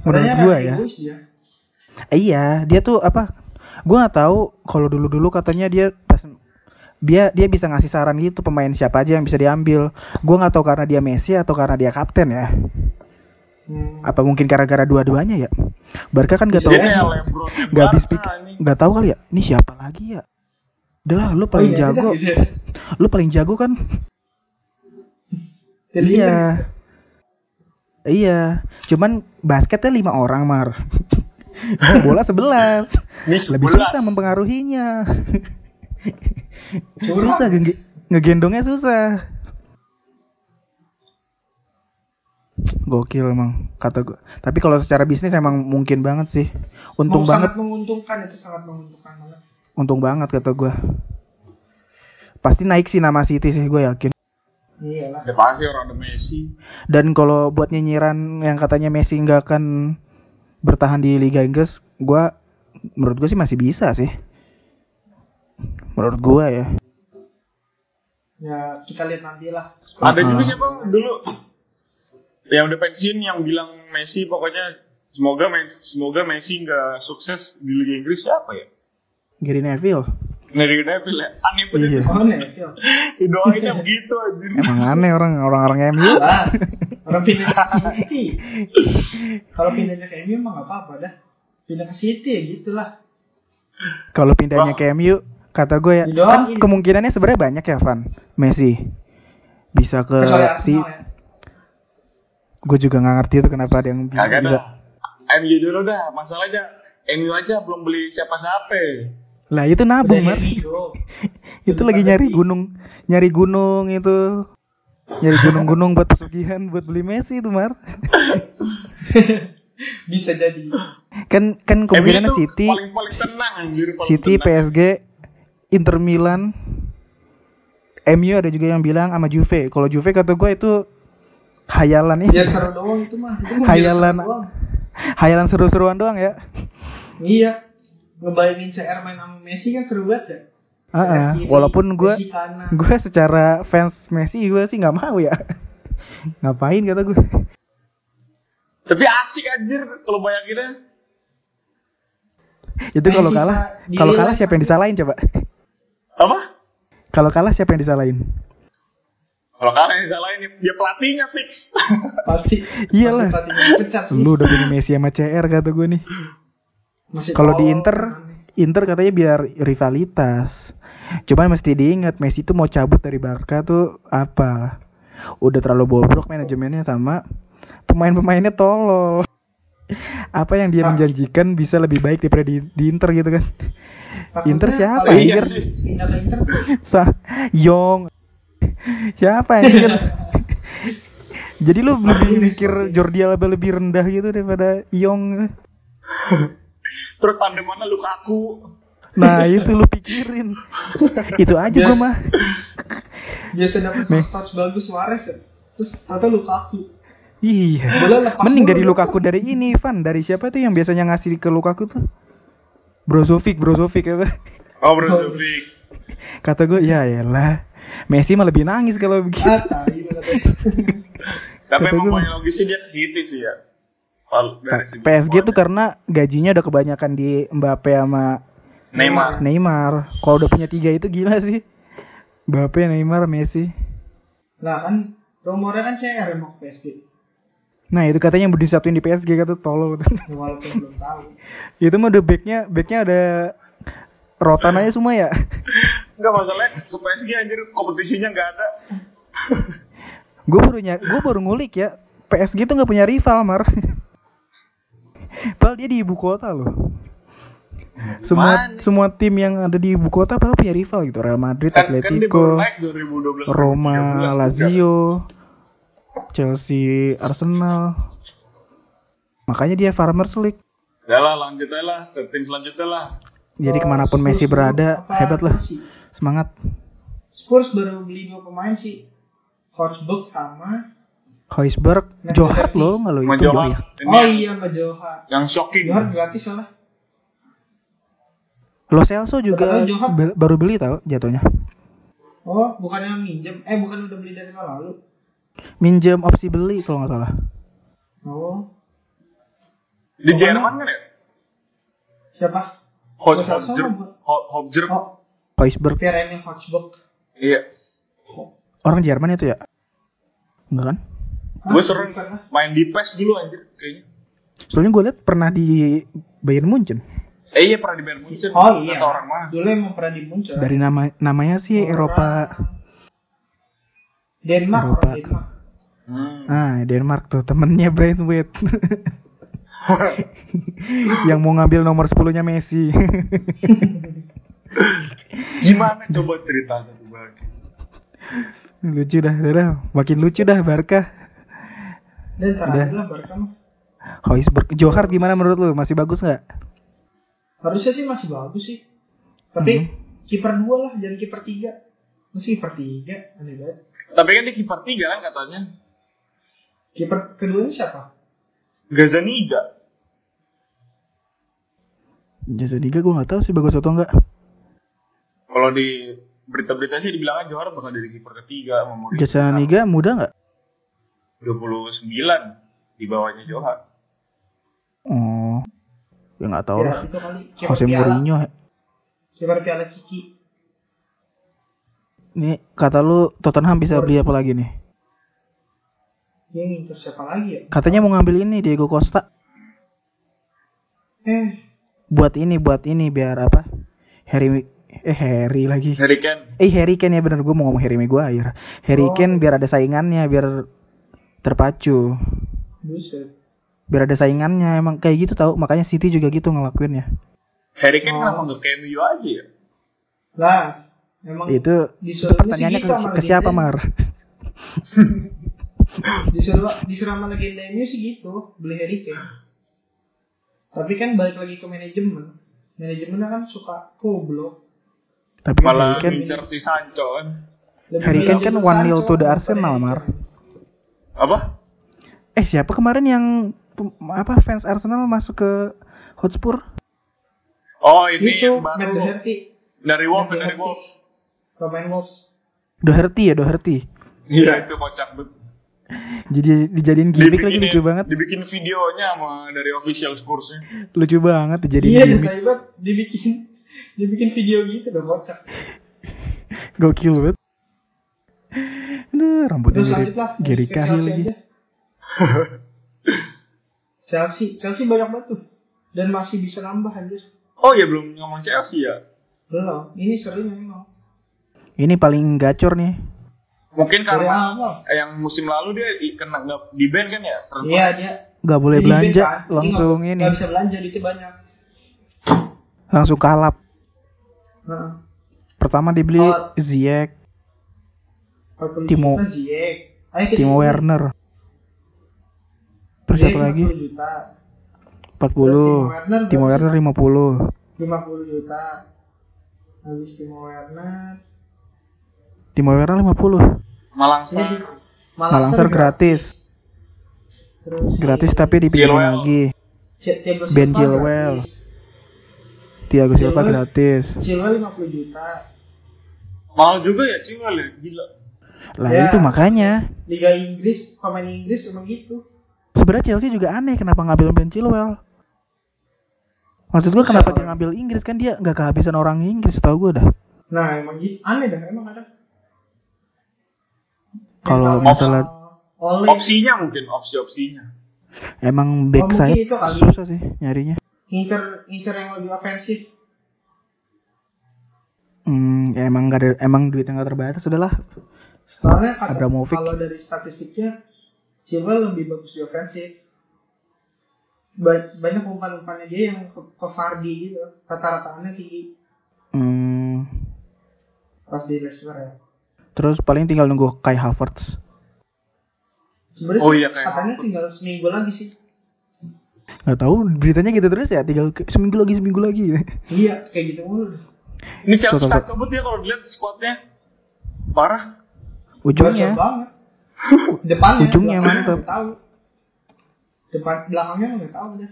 Menurut gue rada ya. Eh, iya, dia tuh apa? Gue nggak tahu kalau dulu-dulu katanya dia pas dia dia bisa ngasih saran gitu pemain siapa aja yang bisa diambil. Gue nggak tahu karena dia Messi atau karena dia kapten ya. Hmm. Apa mungkin gara-gara dua-duanya ya? Barca kan gak tahu Dia kayak Lebron nggak habis pikir nggak tahu kali ya. Ini siapa lagi ya? Udah lah, lu paling Oh, iya, jago. iya. Lu paling jago kan? Jadi iya. kan, Iya. Cuman basketnya lima orang, Mar. *laughs* Bola sebelas. Ini Lebih 11. susah mempengaruhinya. susah nge- ngegendongnya susah. Gokil emang kata gue. Tapi kalau secara bisnis emang mungkin banget sih. Untung Mau banget, sangat menguntungkan itu sangat menguntungkan banget. untung banget kata gue. Pasti naik sih nama City sih gue yakin. Iyalah. Udah pasti orang ada Messi. Dan kalau buat nyinyiran yang katanya Messi nggak akan bertahan di Liga Inggris, gua menurut gue sih masih bisa sih. Menurut gua ya. Ya kita lihat nanti lah. Ada juga siapa dulu yang udah pensiun yang bilang Messi pokoknya semoga semoga Messi nggak sukses di Liga Inggris siapa ya? Gary Neville. Dari Neville ya. Aneh banget. Iya. Nih sih. Doainnya begitu anjir. Emang aneh orang orang-orang MU. Lah, orang pindah ke City. Kalau pindahnya ke MU emang nggak apa-apa dah. Pindah ke City ya gitulah. Kalau pindahnya ke MU, kata gue ya, Didoain. kan kemungkinannya sebenarnya banyak ya, Van. Messi bisa ke si ya. gue juga nggak ngerti itu kenapa ada yang bisa, bisa. MU dulu dah. Masalahnya MU aja belum beli siapa-siapa. Lah itu nabung, Mar. *laughs* Itu lagi nyari gunung nyari gunung itu nyari gunung-gunung buat pesugihan buat beli Messi itu Mar *laughs* Bisa jadi. kan kan kemungkinannya MU tuh City paling paling tenang anjir. Paling City tenang. PSG Inter Milan MU ada juga yang bilang sama Juve kalau Juve kata gue itu hayalan Biar ya seru doang itu mah. Itu Hayalan. hayalan seru-seruan doang ya Iya. Ngebayangin CR main sama Messi kan seru banget ya. CR kiri, walaupun gue gue secara fans Messi gue sih nggak mau ya *laughs* ngapain kata gue Tapi asik anjir kalau bayanginnya. itu kalau kalah kalau kalah siapa yang disalahin coba Apa? kalau kalah siapa yang disalahin Kalau kalian yang salahin dia pelatihnya fix. *laughs* Pasti. Iyalah. lu udah punya Messi sama CR kata gue nih Masih kalau di Inter. Inter katanya biar rivalitas. Cuman mesti diingat Messi tuh mau cabut dari Barca tuh apa? Udah terlalu bobrok manajemennya sama pemain-pemainnya tolol. Apa yang dia menjanjikan bisa lebih baik daripada di, di Inter gitu kan? Takutnya Inter siapa, anjir? Ke Inter? Sa Yong. Siapa anjir jadi lu lebih mikir Jordi Alba lebih rendah gitu daripada Yong *laughs* Terus tandem mana Lukaku. Nah itu lu pikirin. itu aja gua mah. Biasa dapat touch bagus Suarez ya. Terus atau Lukaku. Iya. Mending dari Lukaku dari ini, Van. Dari siapa tuh yang biasanya ngasih ke Lukaku tuh? Brozovic, Brozovic apa? Oh, Brozovic. Kata gue, ya elah. Messi mah lebih nangis kalau begitu. Ah. *laughs* Tapi emang logisnya dia ke City sih ya. PSG tuh karena gajinya udah kebanyakan di Mbappe sama Neymar. Neymar. Kalau udah punya tiga itu gila sih. Mbappe, Neymar, Messi. Nah kan rumornya kan CR ke PSG. Nah itu katanya yang disatuin di PSG kata tolol. Ya, Walaupun belum tahu. *laughs* itu mah udah backnya, backnya ada rotan aja semua ya. *laughs* Enggak masalahnya ke PSG anjir kompetisinya enggak ada. gue baru nyari, gue baru ngulik ya. PSG tuh nggak punya rival mar. *laughs* Padahal dia di ibu kota loh. Semua semua tim yang ada di ibu kota padahal punya rival gitu. Real Madrid, Kan, kan Atletico, 2012. Roma, 2013. Lazio, Chelsea, Arsenal. Makanya dia Farmers League. Ya lah lanjut aja lah ke tim selanjutnya lah. Jadi Oh, ke mana pun Spurs Messi berada, hebat lah. Semangat. Spurs baru beli dua pemain sih. Forsberg sama Hoisberg, Nah, Johart loh kalau Sama itu ya. Ini Oh iya sama Johan. Yang shocking. Johan gratis lah. Lo Celso juga Johart- be- baru beli tau jatuhnya. Oh, bukan yang minjem. Eh, bukan udah beli dari tahun lalu. Minjem opsi beli kalau nggak salah. Oh, Di Jerman kan ya? siapa? Hobjer. Hobjer. Oh, Hoisberg Pierre-Emile Forsberg. Iya. orang Jerman itu ya? Enggak kan? Gue sering main di PES dulu anjir kayaknya. Soalnya gue liat pernah di Bayern Munchen. Eh iya pernah di Bayern Munchen. Oh iya. Kata orang mah. Dulu emang pernah di Munchen. Dari nama namanya sih Orang- Eropa. Denmark, Eropa. Denmark. Hmm. Ah, Denmark tuh temennya Brentwood. *laughs* yang mau ngambil nomor 10-nya Messi. Gimana coba ceritanya tuh lucu dah, dah, dah. makin lucu dah Barca. Dan terakhir lah Barca mah. Hoisberg, Johart gimana menurut lu? Masih bagus nggak? Harusnya sih masih bagus sih. Tapi Hmm. kiper dua lah, jangan kiper tiga. Masih kiper tiga, aneh banget. Tapi kan dia kiper tiga kan katanya. Kiper keduanya siapa? Gazaniga. Jasa Liga gue nggak tahu sih bagus atau enggak. Kalau di berita-berita sih dibilangnya Johar bakal jadi kiper ketiga. Jasa Liga muda nggak? 29 di bawahnya Johar. Oh, ya nggak tahu Ya, lah. Jose. Mourinho. Kiper piala Kiki. Nih kata lu Tottenham bisa beli apa lagi nih? Dia ngincer siapa lagi ya? Katanya mau ngambil ini Diego Costa. Eh, Buat ini, buat ini biar apa? Harry eh Harry lagi. Harry Kane. Eh Harry Kane ya bener gue mau ngomong Harry Maguire. Harry Oh. Kane biar ada saingannya biar terpacu. buset. Biar ada saingannya emang kayak gitu tau makanya City juga gitu ngelakuinnya. Harry Kane Oh. kenapa nggak cameo aja ya? Lah, emang Itu disuruh pertanyaannya ke, ke siapa Mar? *laughs* Disuruh disuruh sama legenda MU sih gitu, beli Harry Kane. Tapi kan balik lagi ke manajemen. Manajemennya kan suka goblok. Tapi kan Harry Malah Kane ngincer si Sancho kan. Harry Kane kan Jadon 1-0 Sancho to the Arsenal, Mar. Apa? Eh siapa kemarin yang apa fans Arsenal masuk ke Hotspur? Oh ini Itu yang Matt baru Doherty. dari Wolves dari. Wolves. Pemain Wolves. Doherty ya Doherty. Iya itu kocak banget. Jadi dijadiin gimmick lagi lucu banget. Dibikin videonya sama dari official Spursnya. Lucu banget dijadiin Iya, gimmick. banget dibikin dibikin video gitu dong kocak. Gokil banget. Aduh, rambutnya Terus mirip. Gary Cahill Chelsea lagi. aja. Chelsea, Chelsea banyak banget tuh. Dan masih bisa nambah anjir. Oh ya belum ngomong Chelsea ya. Belum, ini sering memang. Ini paling gacor nih. Mungkin karena awal. yang musim lalu dia kena nggak di ban kan ya? Terus Iya dia. Gak boleh jadi belanja, band, kan. Langsung ini, nggak bisa belanja duitnya banyak. langsung kalap. Nah, Pertama dibeli Oh. Ziyech, 40 Timo- kita Timo. Werner. Terus siapa lagi? 40 juta. 40. Werner Timo Werner sih? 50. 50 juta. Habis Timo Werner. Timo Werner 50. Malangsar. Ini Malangsar gratis. Terus Gratis tapi dipinjemin Chilwell. lagi. Ben Chilwell. gratis. Thiago Silva Chilwell. gratis. Chilwell 50 juta. Mahal juga ya Cimel ya, gila. Lah Ya. itu makanya. Liga Inggris, pemain Inggris emang gitu. Sebenarnya Chelsea juga aneh kenapa ngambil Ben Chilwell. Maksud gua kenapa Siapa? dia ngambil Inggris kan dia nggak kehabisan orang Inggris tau gua dah. Nah, emang gitu. Aneh dah, emang ada. Kalau masalah Oleh Opsinya mungkin, opsi-opsinya. emang back mungkin sayap itu kali. susah sih nyarinya. ngincer ngincer yang lebih ofensif. Hmm, ya emang gak ada emang duit yang gak terbatas sudahlah. Soalnya kata, kalau dari statistiknya Chilwell lebih bagus di ofensif. Ba- banyak umpan-umpannya dia yang ke, ke Vardy gitu. Rata-rataannya tinggi Hmm, pas di Leicester ya. terus paling tinggal nunggu Kai Havertz. Sebenarnya Oh iya, kayak katanya Havertz. tinggal seminggu lagi sih. Gak tahu beritanya gitu terus ya tinggal ke- seminggu lagi seminggu lagi. Iya, kayak gitu mulu. Ini Chelsea kacau banget ya kalau dilihat squadnya. Parah. Ujungnya. *laughs* Depannya Ujungnya mantep. Depan belakangnya nggak tahu deh.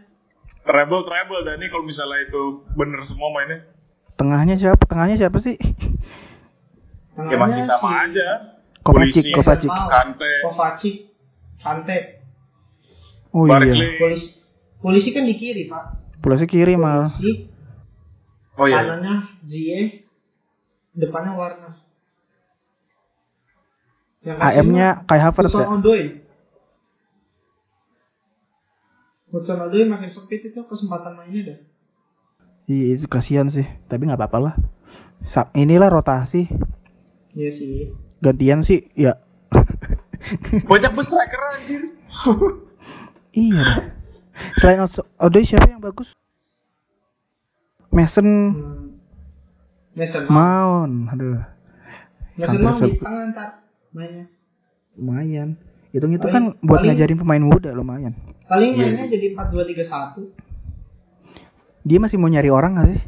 Treble, treble. Dan ini kalau misalnya itu bener semua mainnya. tengahnya siapa? Tengahnya siapa sih? Ya masih sama si aja. Kovacic, Polisi. Kovacic. Kante. Kovacic, Kante. Oh iya. Barkley. Polisi, polisi kan di kiri pak. Polisi kiri mal. Polisi, Oh iya. kanannya Zie, depannya Warner. AM-nya Kai Havertz ya. Odoi. Hudson Odoi makin sempit itu kesempatan mainnya dah. Iya itu kasihan sih. Tapi nggak apa-apa lah. Inilah rotasi. Iya sih. Gantian sih ya. *laughs* Banyak banget striker anjir. *laughs* iya dah. Selain Od- Odoi siapa yang bagus? Mason Hmm. Mason Mount. Aduh. Mason Mount di se- tengah ntar mainnya. Lumayan. Hitung itu kan buat paling- ngajarin pemain muda lumayan. Paling Iya. mainnya jadi 4-2-3-1. Dia masih mau nyari orang gak sih?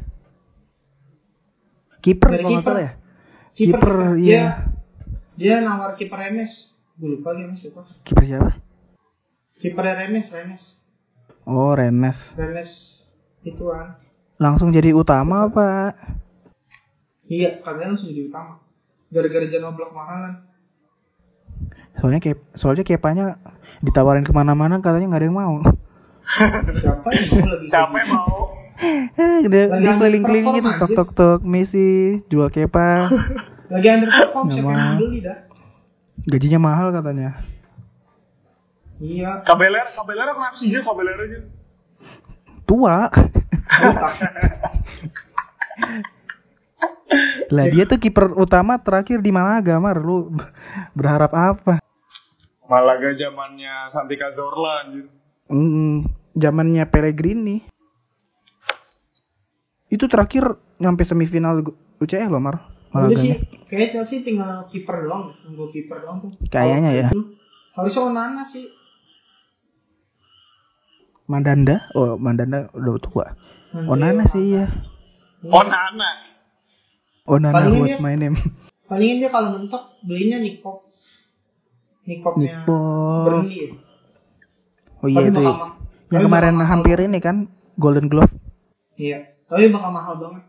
Kiper kalau nggak kiper. salah ya. Kiper, dia, iya. Dia nawar kiper Rennes. Gue lupa dia siapa. Kiper siapa? Kiper Rennes, Rennes. Oh Rennes. Rennes ituan. Langsung jadi utama apa? Iya, kalian langsung jadi utama. Gara-gara Jano Blok mahalan. Soalnya kayak soalnya kepanya ditawarin ke mana-mana katanya nggak ada yang mau. Siapa yang mau lagi? Siapa yang mau? Eh, dia, dia keliling-keliling gitu, aja. tok tok tok, Messi jual kepa, *laughs* Lagi underperform Nggak siapa yang beli dah? gajinya mahal katanya. Iya. Kabelera, Kabelera kenapa sih dia Kabelera aja? Tua. *laughs* Lah dia tuh kiper utama terakhir di Malaga, Mar. Lu berharap apa? Malaga zamannya Santi Cazorla anjir. Hmm, zamannya Pellegrini. Itu terakhir nyampe semifinal UCL loh, Mar. Udah sih, Malaganya. kayaknya Chelsea tinggal kiper doang, nunggu kiper doang tuh. Kayaknya ya. Itu, Harusnya Onana sih. Mandanda, oh Mandanda udah tua. Nanti Onana sih ya. Oh Nana. Onana Palingnya what's dia- my name? Palingin dia kalau mentok belinya Nikop. Nikopnya Nico. Burnley. ya. Oh iya Tapi itu. ma- Yang tapi kemarin mahal hampir banget. ini kan Golden Glove Iya, tapi bakal mahal banget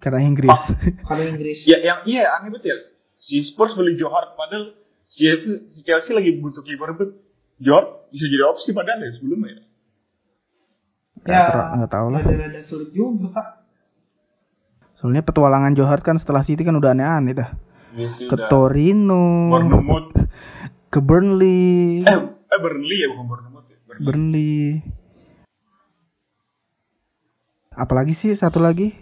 karena Inggris. kalau Inggris. Ya yang iya aneh banget ya. Si Spurs beli Johar padahal si Chelsea, si Chelsea lagi butuh kiper bet. Johar bisa jadi opsi padahal ya sebelumnya ya. Nggak ter- nggak tahu lah. Rada-rada sulit juga, Pak. Soalnya petualangan Johar kan setelah City kan udah aneh-aneh dah. Ke Torino, Bournemouth. *laughs* ke Burnley, Eh, eh Burnley ya bukan Bournemouth ya. Burnley. Burnley. Apalagi sih satu lagi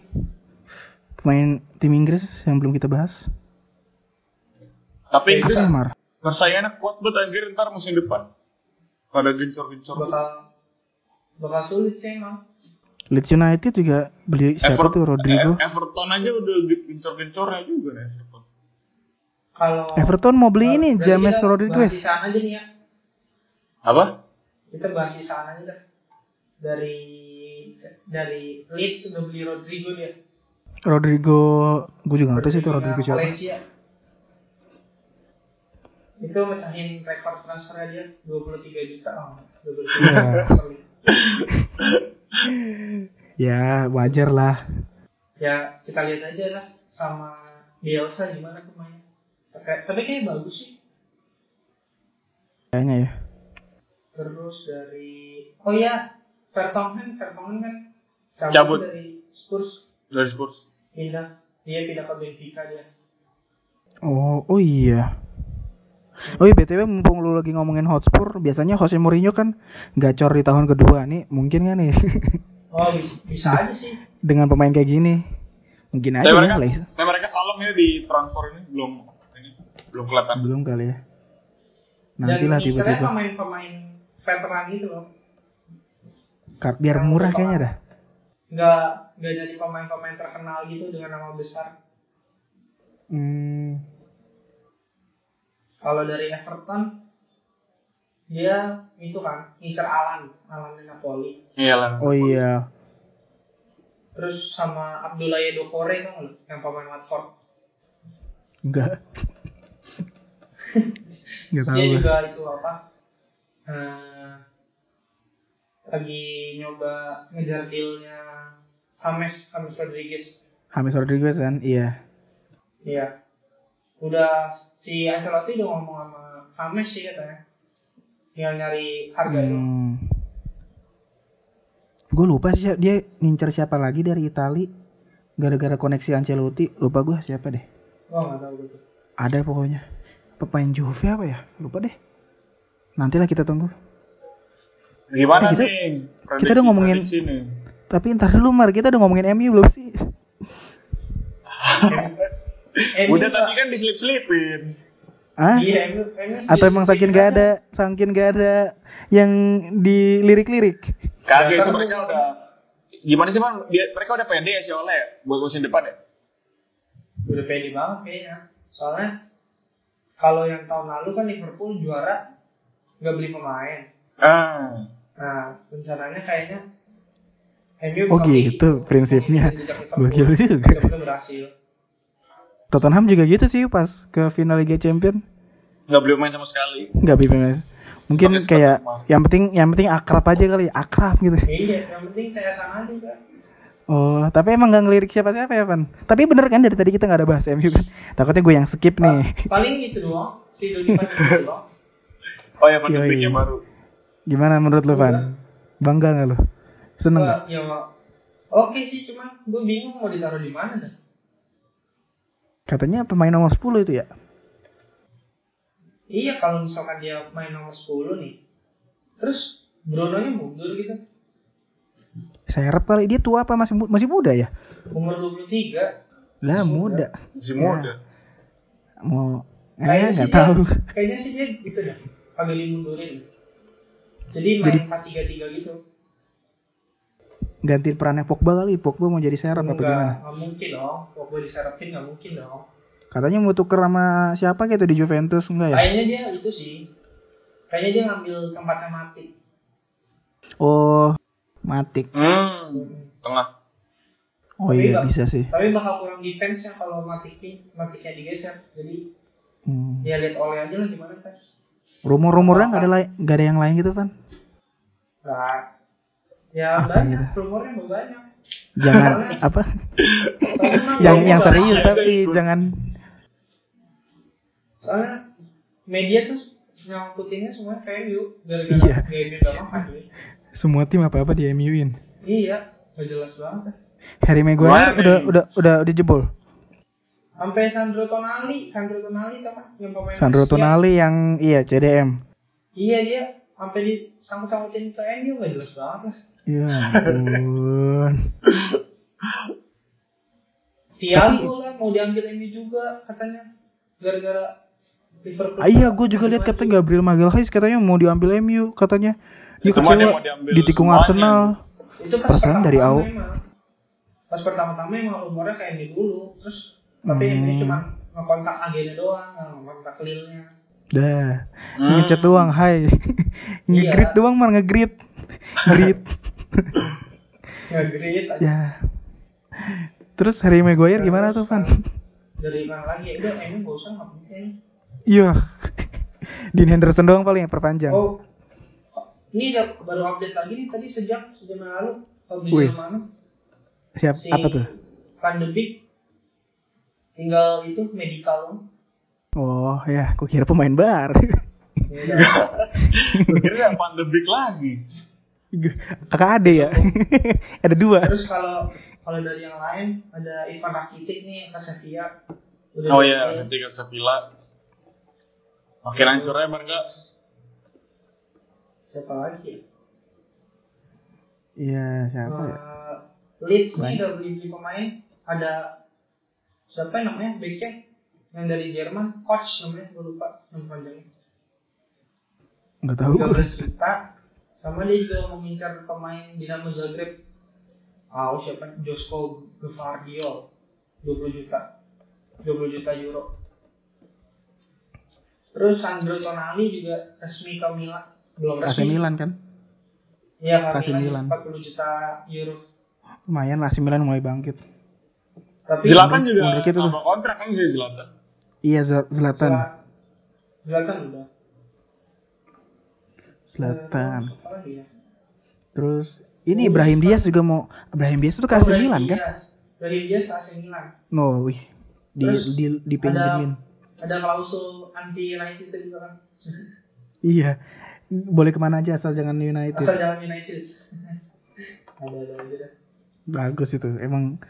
pemain tim Inggris yang belum kita bahas. Tapi Inggris ya, Mar? persaingannya kuat banget anjir ntar musim depan. Pada gencor-gencor. Bakal bakal sulit sih emang. Leeds United juga beli siapa Ever- tuh Rodrigo? eh, Everton aja udah gencor-gencornya juga nih. Kalau Everton mau beli ini James kita Rodriguez. Bahas di sana aja nih ya. Apa? Kita bahas di sana aja dah. dari dari Leeds udah beli Rodrigo dia Rodrigo, gue juga nggak tahu sih itu Rodrigo siapa. Valencia itu mecahin rekor transfer dia 23 juta oh, 23 juta sorry. *laughs* Ya wajar lah. ya kita lihat aja lah sama Bielsa gimana kemarin tapi, tapi kayaknya bagus sih Kayaknya ya. terus dari oh iya Vertonghen Vertonghen kan cabut, Cabut. dari Spurs Dari Spurs. pindah dia pindah ke Benfica dia Oh, oh iya. Oh iya BTW mumpung lu lagi ngomongin Hotspur, biasanya Jose Mourinho kan gacor di tahun kedua nih, mungkin kan nih *laughs* oh bi- bisa aja sih dengan pemain kayak gini. Mungkin aja Tapi ya, mereka, mereka kalem ya di transfer ini belum belum kelihatan. Belum kali ya. dan Nantilah tiba-tiba. pemain-pemain veteran gitu loh Kar- Biar murah kayaknya dah. nggak nggak jadi pemain-pemain terkenal gitu dengan nama besar Hmm, kalau dari Everton dia itu kan ngincer Alan Alan Napoli Iya lah. oh iya. terus sama Abdullah Dokore kan yang pemain Watford Enggak. *laughs* Enggak tahu dia juga itu apa eh, lagi nyoba ngejar dealnya James James Rodriguez James Rodriguez kan? Iya. iya udah si Ancelotti udah ngomong sama James sih katanya tinggal nyari harga Hmm. Gue lupa sih dia ngincer siapa lagi dari Itali gara-gara koneksi Ancelotti. Lupa gue siapa deh. oh nggak tahu gitu Ada pokoknya. Pemain Juve apa ya? Lupa deh. Nantilah kita tunggu. Gimana Eh, kita- nih? kita udah ngomongin- prediksi nih. Tapi ntar dulu Mar, kita udah ngomongin MU belum sih? *laughs* Udah tadi kan diselip-selipin. Ah? iya MU MU Atau emang saking gak ada, saking gak ada yang dilirik-lirik? Kagak itu mereka udah gimana sih bang? Dia, mereka udah pede ya si Ole ya? buat musim depan ya? udah pede banget kayaknya soalnya kalau yang tahun lalu kan Liverpool juara nggak beli pemain Ah, nah rencananya kayaknya MU Oh bakal beli gitu prinsipnya. Liverpool. Gokil juga. Berhasil Tottenham juga gitu sih pas ke final Liga Champion. nggak beli pemain sama sekali. Nggak bebas. Mungkin Pakai kayak yang penting yang penting akrab aja kali, akrab gitu. iya yang penting saya sana aja kan Oh, tapi emang nggak ngelirik siapa-siapa ya, Van? Tapi bener kan dari tadi kita nggak ada bahas MU kan? Takutnya gue yang skip nih. paling itu doang si Doni Van de Beek doang Oh ya, yang baru. Gimana menurut lu, Van? Bangga nggak lu? Seneng nggak? Wah, ya oke sih cuman gue bingung mau ditaruh di mana dah Katanya pemain nomor 10 itu ya? iya kalau misalkan dia main nomor 10 nih terus Bruno nya mundur gitu Saya harap kali dia tua apa masih mu- masih muda ya? umur 23 Lah Masih muda. Masih Ya. muda. Mau eh Kayaknya nggak tahu. Kayaknya sih dia gitu dah. Agak dimundurin. Jadi main Jadi- 4-3-3 gitu. Gantiin perannya Pogba kali. Pogba mau jadi serap apa Enggak, gimana? nggak mungkin dong. Pogba diserapin nggak mungkin dong. Katanya mau tuker sama siapa gitu di Juventus enggak ya? Kayaknya dia itu sih. Kayaknya dia ngambil tempatnya mati. Oh, Matik. Hmm, tengah. Oh Tapi iya nggak- bisa sih. Tapi bakal kurang defense nya kalau Matiknya Matiknya digeser. Jadi Hmm. dia lihat oleh aja lah gimana kan. Rumor-rumornya nggak ada lain, nggak ada yang lain gitu kan? Nggak. Ya Apa banyak, gitu? rumornya mau banyak. Jangan apa? Yang yang serius tapi jangan Soalnya media tuh nyangkutinnya semuanya kayak MU gara-gara Iya. kayak MU gak makan. Semua tim apa-apa di MU-in. Iya, gak jelas banget. Harry Maguire Lumayan udah udah udah udah jebol. Sampai Sandro Tonali, Sandro Tonali tau kan yang pemain Sandro Rusia. Tonali yang iya CDM. Iya dia sampai disangkut-sangkutin ke MU gak jelas banget lah. Ya *laughs* ampun. Thiago lah mau diambil MU juga katanya gara-gara Liverpool. Ah, iya, gue juga lihat katanya Gabriel Magalhaes katanya mau diambil MU katanya. Dia kecewa mau diambil ditikung semuanya. Arsenal. itu pas perasaan dari awal. Pas pertama-tama emang rumornya kayak MU dulu, terus tapi Hmm. MU cuma ngekontak agennya doang, ngekontak Lille-nya. Dah. Hmm. Ngechat doang, hai. *laughs* Ngegrit Iya. doang mar ngegrit. Grit. *laughs* Nge-grid aja. Ya. Terus Harry Maguire gimana tuh, Van? Dari mana lagi? Ya udah, ini gak usah nggak penting. Iya. *laughs* Dean Henderson doang paling yang perpanjang. Oh, ini udah baru update lagi nih tadi sejam sejam yang lalu. Mana? Siap Si apa tuh? Van de Beek tinggal itu medical. Oh ya, aku kira pemain bar. Ya. Kira pandemik lagi. Kakak ade ya. Ada dua. Terus kalau kalau dari yang lain ada Ivan Rakitic nih ke Sevilla. Udah Oh iya, ketika Sevilla. Makin hancurnya mereka. Siapa lagi? ya? Iya, siapa ya? Eh, Leeds nih Banyak. udah beli beli pemain. Ada siapa namanya? Backnya yang dari Jerman, coach namanya, gue lupa nama panjangnya. Enggak tahu gua. 13 juta. Sama dia juga mengincar pemain Dinamo Zagreb. Ah, oh, siapa? Josko Gvardiol. 20 juta. 20 juta euro. Terus Sandro Tonali juga resmi ke Milan. Belum AC. Milan kan? Iya, AC Milan. Milan. 40 juta euro. Lumayan lah AC Milan mulai bangkit. Tapi Zlatan juga menurut kita tuh. tambah kontrak kan dia Zlatan. Iya, Zla- Zlatan. Zla- Zlatan udah. Zlatan. Eh, ya? Terus ini Ibrahim Diaz juga mau Ibrahim Diaz itu ke AC Oh, Milan kan? Diaz. Brahim Diaz ke AC Milan. No, wih. Di Terus di dipinjemin. Ada klausul anti United juga kan. *laughs* Iya. Boleh ke mana aja asal jangan United. Asal jangan United. *laughs* ada ada aja dah. Bagus itu. Emang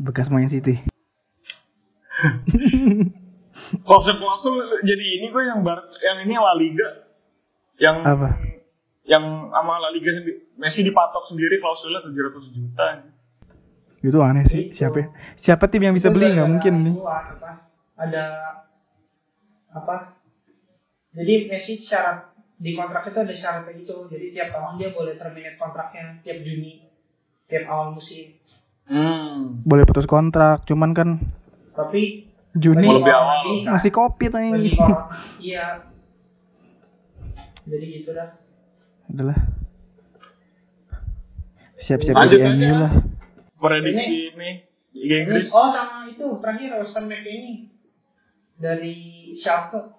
bekas main City. Klausul-klausul jadi ini gue yang bar yang ini La Liga. Yang Apa? yang sama La Liga sendiri Messi dipatok sendiri klausulnya 700 juta. Itu aneh sih. Itu. Siapa siapa tim yang bisa Itu beli nggak mungkin nih. apa, ada apa? Jadi Messi syarat di kontrak itu ada syaratnya gitu. Jadi tiap tahun dia boleh terminate kontraknya tiap Juni, tiap awal musim. Hmm. Boleh putus kontrak, cuman kan Tapi Juni lebih awal. ini kan, masih covid lagi nih. Iya. Jadi gitu dah. Adalah. Siap-siap jadi. MU lah. Prediksi ini Liga Inggris. Oh sama itu terakhir Weston McKennie dari Schalke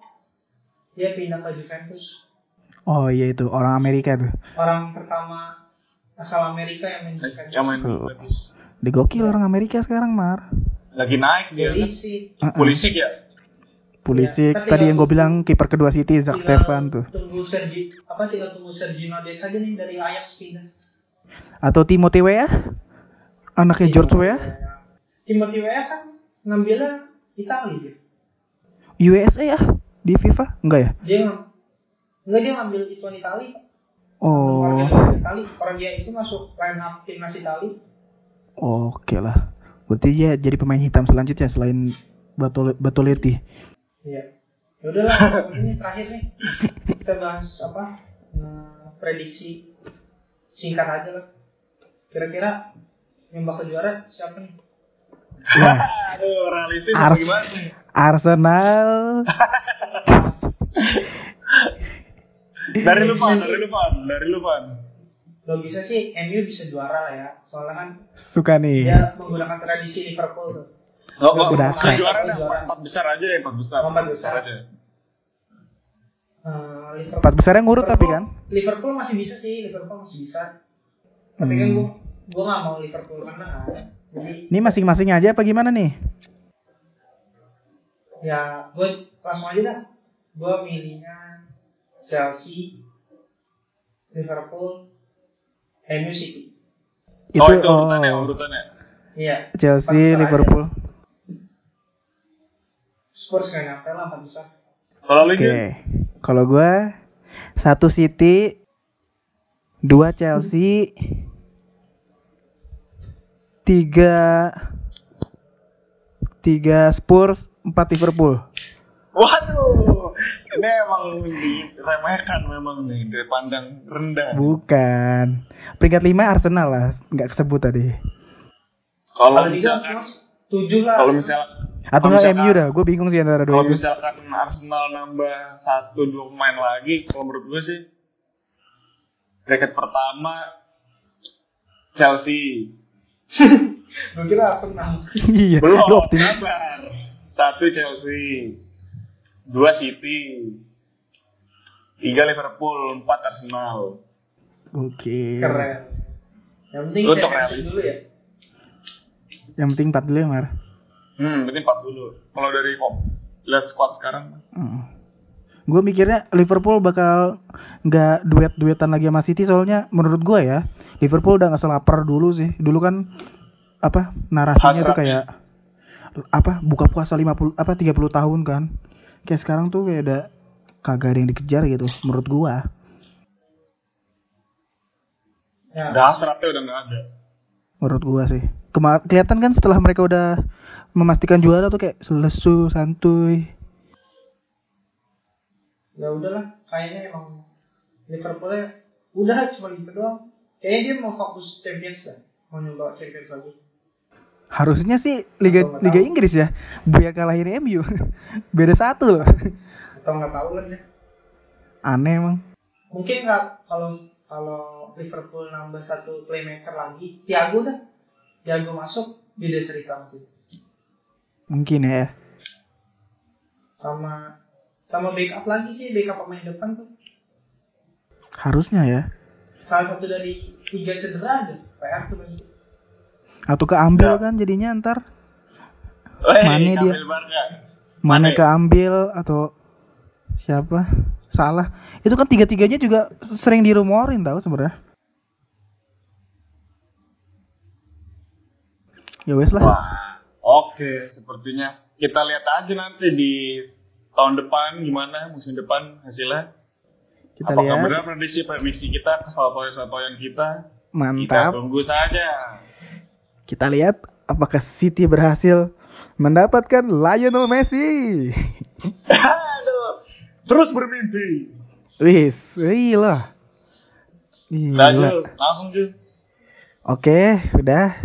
dia pindah ke Juventus. Oh iya itu orang Amerika tuh. Orang pertama asal Amerika yang main Juventus. Yang main So. Digokil orang Amerika sekarang, Mar. Lagi naik dia. kan? Polisi. Uh-uh. Polisi ya. Pulisic Iya, tapi tadi yang- gue bilang kiper kedua City Zak Tinggal Stefan tuh. Tunggu Sergi apa tinggal tunggu Sergino Des aja nih dari Ajax pindah. Atau Timothy Weah? Anaknya George Weah? Timothy Weah kan ngambilnya Italia. USA ya di FIFA? Enggak ya? Dia enggak dia ngambil ituan Italia. Oh, Orang Itali, orang dia itu masuk line up timnas Italia. oke lah. Berarti dia jadi pemain hitam selanjutnya selain Batol Batoletti. Iya. Ya udahlah, *laughs* ini terakhir nih. Kita bahas apa? Nah, prediksi singkat aja lah. Kira-kira yang bakal juara siapa nih? Wah, Aduh, realistis Ars- apa gimana nih? Arsenal. *laughs* Dari lu Pan, dari lu Pan, dari lu Pan. Logisnya sih MU bisa juara lah ya. Soalnya kan Suka nih. dia menggunakan tradisi Liverpool tuh. Oh, oh, Udah bisa crack. juara dah, empat besar aja ya, empat besar. Empat besar. aja. Eh, Liverpool. Empat besarnya ngurut tapi kan. Liverpool masih bisa sih, Liverpool masih bisa. Tapi kan Hmm. gua gua nggak mau Liverpool menang kan. Jadi Ini masing-masing aja apa gimana nih? ya gue langsung aja dah. Gue milihnya Chelsea, Liverpool, MU City. Itu oh, itu urutannya, oh, urutannya. Iya. Chelsea, Liverpool. Spurs nggak nyampe lah empat besar. Kalau lu Oke. Gil? Kalau gua satu City, dua Chelsea, tiga tiga Spurs, empat Liverpool. Waduh, ini emang diremehkan memang nih dari pandang rendah. Bukan. Peringkat lima Arsenal lah, nggak kesebut tadi. Kalau Kalau bisa misalkan, tujuh lah. kalau misal, Atau nggak misalkan- MU dah, gue bingung sih antara dua kalau misalkan Arsenal nambah satu dua pemain lagi, kalau menurut gue sih, bracket pertama Chelsea. Kira Arsenal. iya. Belum. Satu Chelsea. Dua City. Tiga Liverpool. Empat Arsenal. Oke. Keren. Yang penting Untuk Champions realis. dulu ya. Yang penting 4 dulu ya, Mar. Hmm, berarti empat dulu. Kalau dari kok lihat squad sekarang. Gue mikirnya Liverpool bakal nggak duet-duetan lagi sama City soalnya menurut gue ya Liverpool udah nggak selapar dulu sih. Dulu kan apa narasinya tuh Hasrat kayak apa buka puasa 50 apa 30 tahun kan. Kayak sekarang tuh kayak ada kagak ada yang dikejar gitu menurut gua. Ya. Udah hasratnya udah nggak ada. Menurut gua sih. Kema kelihatan kan setelah mereka udah memastikan juara tuh kayak selesu santuy. Ya udahlah, kayaknya emang Liverpoolnya udah cuma gitu doang. Kayaknya dia mau fokus Champions lah. Mau nyoba Champions lagi. Harusnya sih Liga Atau Liga. Inggris ya. Buya kalahin MU. *laughs* Beda satu loh. Atau nggak tahu kan ya. Aneh emang. Mungkin nggak kalau kalau Liverpool nambah satu playmaker lagi, Thiago dah. Thiago masuk beda cerita mungkin. Mungkin ya. Sama sama backup lagi sih backup pemain depan tuh. Harusnya ya. Salah satu dari tiga cedera aja. PR tuh. Atau keambil Ya. kan jadinya ntar. Wey, Mane dia. Barca. Mana keambil atau siapa? Salah. Itu kan tiga-tiganya juga sering dirumorin tahu sebenarnya. Ya wes lah. Wah, oke. Sepertinya kita lihat aja nanti di tahun depan gimana musim depan hasilnya. Kita Apakah lihat. benar prediksi prediksi kita kesaltoyan-kesaltoyan kita? Kita Mantap. tunggu saja. Kita lihat apakah City berhasil mendapatkan Lionel Messi. Terus bermimpi. Wis, gila. Lanjut, langsung Ju. Oke, udah.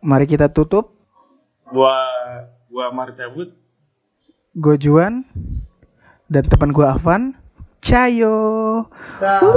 Mari kita tutup. Gua gua Mar cabut. Gue Juan dan teman gue Avan. Cayo. Ciao.